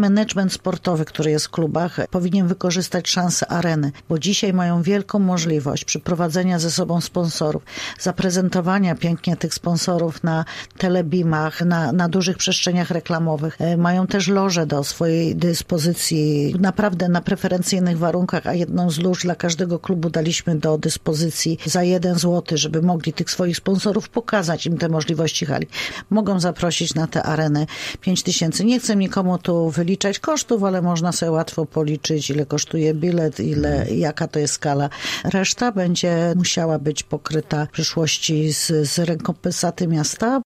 management sportowy, który jest w klubach, powinien wykorzystać szansę areny, bo dzisiaj mają wielką możliwość przyprowadzenia ze sobą sponsorów, zaprezentowania pięknie tych sponsorów na telebimach, na, na dużych przestrzeniach reklamowych. E, Mają też loże do swojej dyspozycji, naprawdę na preferencyjnych warunkach, a jedną z lóż dla każdego klubu daliśmy do dyspozycji za jeden złoty, żeby mogli tych swoich sponsorów pokazać im te możliwości hali. Mogą zaprosić na tę arenę 5 tysięcy. Nie chcę nikomu tu wyliczać kosztów, ale można sobie łatwo policzyć, ile kosztuje bilet, ile, jaka to jest skala. Reszta będzie musiała być pokryta w przyszłości z, z rekompensaty miasta,